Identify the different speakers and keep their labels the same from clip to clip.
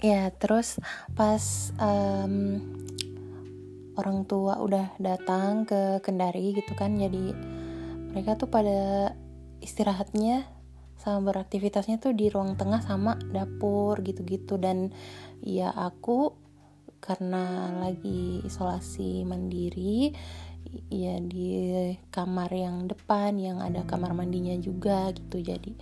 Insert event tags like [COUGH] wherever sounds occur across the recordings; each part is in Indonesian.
Speaker 1: ya terus pas um, orang tua udah datang ke Kendari gitu kan jadi mereka tuh pada istirahatnya sama beraktivitasnya tuh di ruang tengah sama dapur gitu-gitu. Dan ya aku karena lagi isolasi mandiri ya di kamar yang depan yang ada kamar mandinya juga gitu. Jadi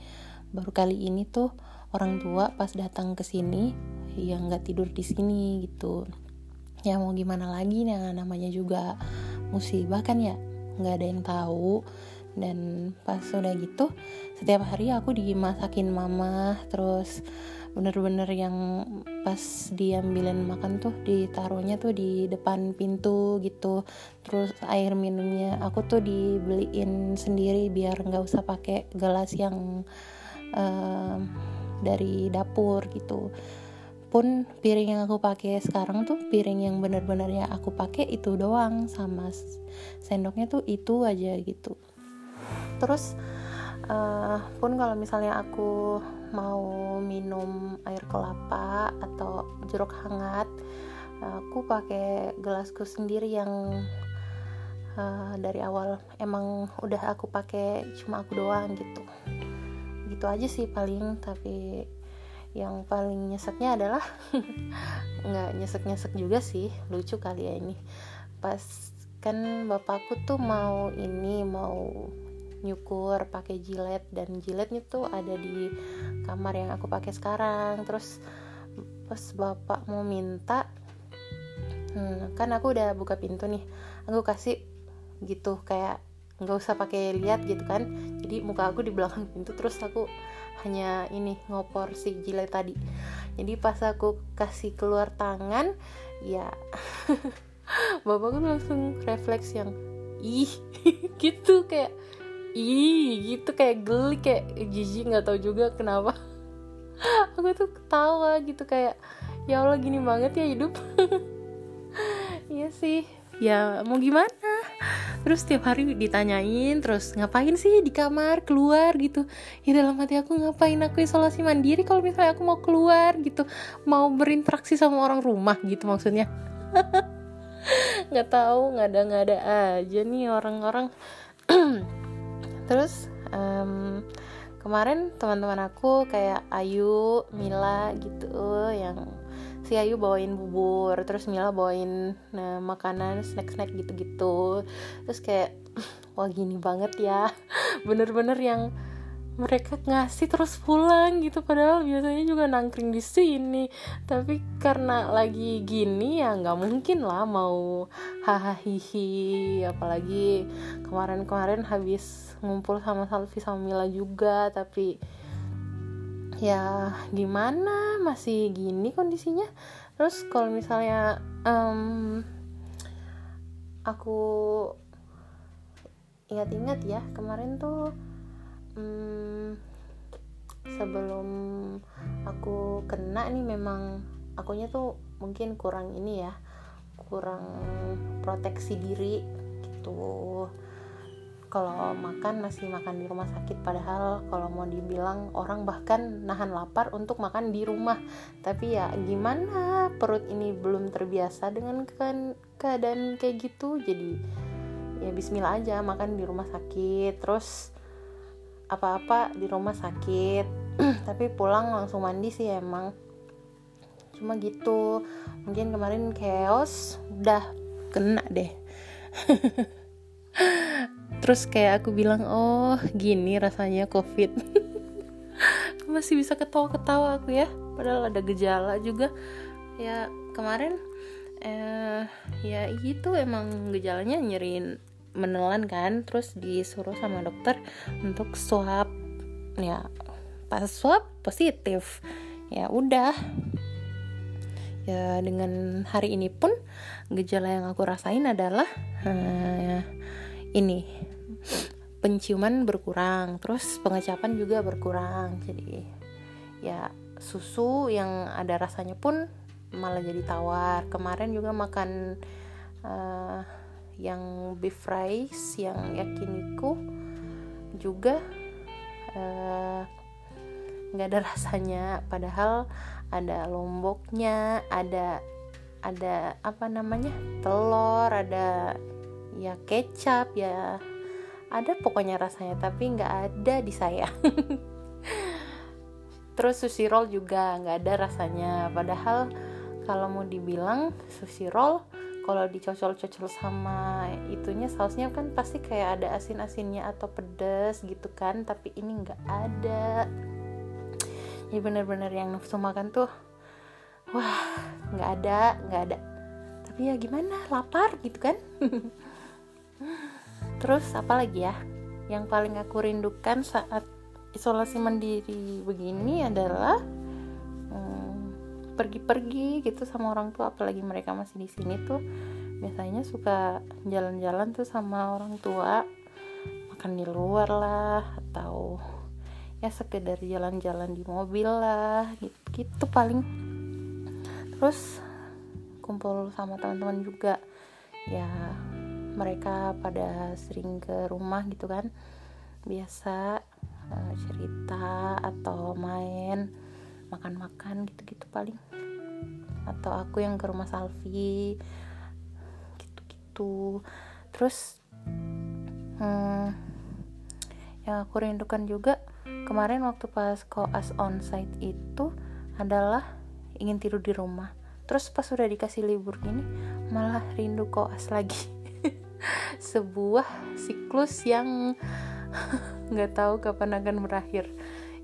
Speaker 1: baru kali ini tuh orang tua pas datang ke sini yang nggak tidur di sini gitu. Ya mau gimana lagi nah namanya juga musibah kan ya nggak ada yang tahu. Dan pas udah gitu setiap hari aku dimasakin mama terus bener-bener yang pas diambilin makan tuh ditaruhnya tuh di depan pintu gitu. Terus air minumnya aku tuh dibeliin sendiri biar nggak usah pakai gelas yang uh, dari dapur gitu pun piring yang aku pakai sekarang tuh piring yang bener-bener ya aku pakai itu doang sama sendoknya tuh itu aja gitu. Terus uh, pun kalau misalnya aku mau minum air kelapa atau jeruk hangat aku pakai gelasku sendiri yang uh, dari awal emang udah aku pakai cuma aku doang gitu. Gitu aja sih paling tapi yang paling nyeseknya adalah [LAUGHS] nggak nyesek-nyesek juga sih lucu kali ya ini. Pas kan bapakku tuh mau ini mau nyukur pakai jilet dan jiletnya tuh ada di kamar yang aku pakai sekarang. Terus pas bapak mau minta hmm, kan aku udah buka pintu nih aku kasih gitu kayak nggak usah pakai lihat gitu kan. Jadi muka aku di belakang pintu terus aku hanya ini ngopor si jilet tadi. Jadi pas aku kasih keluar tangan ya [LAUGHS] bapakku langsung refleks yang ih [LAUGHS] gitu kayak ih gitu kayak geli kayak jijik nggak tahu juga kenapa. [LAUGHS] Aku tuh ketawa gitu kayak ya Allah gini banget ya hidup. Iya sih. Ya mau gimana terus tiap hari ditanyain terus ngapain sih di kamar? Keluar gitu. Ya dalam hati aku ngapain? Aku isolasi mandiri kalau misalnya aku mau keluar gitu. Mau berinteraksi sama orang rumah gitu maksudnya. [LAUGHS] Nggak tahu nggak ada nggak ada aja nih orang-orang. [CLEARS THROAT] Terus um, kemarin teman-teman aku kayak Ayu Mila gitu yang si Ayu bawain bubur terus Mila bawain nah, makanan snack-snack gitu-gitu. Terus kayak [LAUGHS] wah gini banget ya. [LAUGHS] Bener-bener yang mereka ngasih terus pulang gitu. Padahal biasanya juga nangkring di sini. Tapi karena lagi gini ya nggak mungkin lah mau hahaha apalagi kemarin-kemarin habis ngumpul sama Salvi sama Mila juga. Tapi ya gimana? Masih gini kondisinya. Terus kalau misalnya um, aku ingat-ingat ya kemarin tuh um, sebelum aku kena nih memang akunya tuh mungkin kurang ini ya kurang proteksi diri gitu kalau makan masih makan di rumah sakit padahal kalau mau dibilang orang bahkan nahan lapar untuk makan di rumah. Tapi ya gimana? Perut ini belum terbiasa dengan keadaan kayak gitu. Jadi ya bismillah aja makan di rumah sakit. Terus apa-apa di rumah sakit. [CLEARS THROAT] Tapi pulang langsung mandi sih emang. Cuma gitu. Mungkin kemarin chaos udah kena deh [LAUGHS] terus kayak aku bilang oh gini rasanya covid. [LAUGHS] Masih bisa ketawa-ketawa aku ya. Padahal ada gejala juga. Ya kemarin eh ya itu emang gejalanya nyeriin menelan kan. Terus disuruh sama dokter untuk swab. Ya pas swab positif. Ya udah. Ya dengan hari ini pun gejala yang aku rasain adalah eh, ini penciuman berkurang terus pengecapan juga berkurang. Jadi ya susu yang ada rasanya pun malah jadi tawar. Kemarin juga makan uh, yang beef rice yang yakiniku juga uh, nggak ada [LAUGHS] rasanya. Padahal ada lomboknya ada ada apa namanya? Telur ada ya kecap ya ada pokoknya rasanya tapi nggak ada di saya. [LAUGHS] Terus sushi roll juga nggak ada rasanya. Padahal kalau mau dibilang sushi roll kalau dicocol-cocol sama itunya sausnya kan pasti kayak ada asin-asinnya atau pedas gitu kan tapi ini nggak ada. Ya bener-bener yang nafsu makan tuh wah nggak ada nggak ada. Tapi ya gimana lapar gitu kan [LAUGHS] terus apa lagi ya? Yang paling aku rindukan saat isolasi mandiri begini adalah pergi-pergi gitu sama orang tua apalagi mereka masih di sini tuh biasanya suka jalan-jalan tuh sama orang tua makan di luar lah atau ya sekedar jalan-jalan di mobil lah gitu, gitu paling. Terus kumpul sama teman-teman juga ya mereka pada sering ke rumah gitu kan. Biasa uh, cerita atau main makan-makan gitu-gitu paling. Atau aku yang ke rumah Salvi gitu-gitu. Terus hmm, yang aku rindukan juga kemarin waktu pas koas onsite itu adalah ingin tidur di rumah. Terus pas sudah dikasih libur gini malah rindu koas lagi [LAUGHS] sebuah siklus yang [LAUGHS] nggak tahu kapan akan berakhir.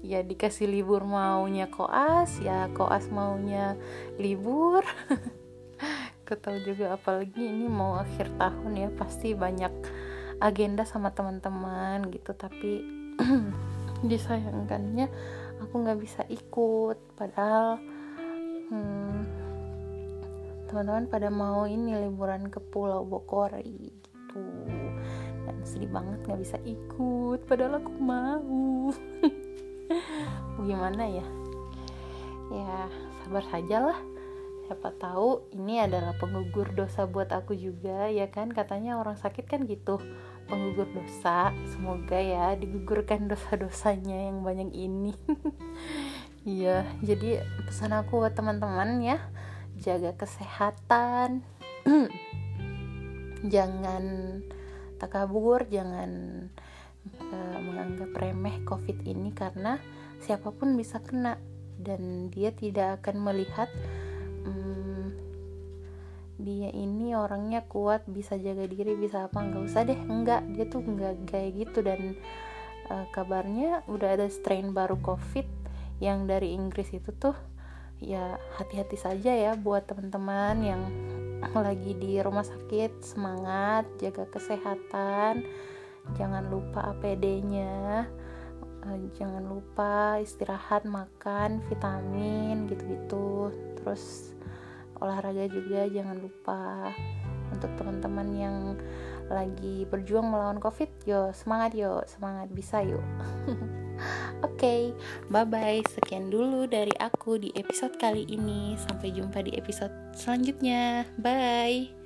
Speaker 1: Ya dikasih libur maunya koas ya koas maunya libur. [LAUGHS] Ketahui juga apalagi ini mau akhir tahun ya pasti banyak agenda sama teman-teman gitu. Tapi [CLEARS THROAT] disayangkannya aku nggak bisa ikut padahal hmm, teman-teman pada mau ini liburan ke Pulau dan sedih banget nggak bisa ikut. Padahal aku [LAUGHS] mau. Gimana ya? Ya sabar saja lah. Siapa tahu ini adalah penggugur dosa buat aku juga ya kan? Katanya orang sakit kan gitu. Penggugur dosa. Semoga ya digugurkan dosa-dosanya yang banyak ini. [LAUGHS] Iya jadi pesan aku buat teman-teman ya. Jaga kesehatan. [CLEARS THROAT] Jangan takabur jangan uh, menganggap remeh covid ini karena siapa pun bisa kena. Dan dia tidak akan melihat hmm, dia ini orangnya kuat bisa jaga diri bisa apa nggak usah deh. Enggak dia tuh nggak kayak gitu. Dan uh, kabarnya udah ada strain baru covid yang dari Inggris itu tuh ya hati-hati saja ya buat teman-teman yang lagi di rumah sakit semangat jaga kesehatan. Jangan lupa APD-nya uh, jangan lupa istirahat makan vitamin gitu-gitu. Terus olahraga juga jangan lupa. Untuk teman-teman yang lagi berjuang melawan covid yo semangat yo semangat bisa yuk [LAUGHS] oke okay, bye bye sekian dulu dari aku di episode kali ini. Sampai jumpa di episode selanjutnya. Bye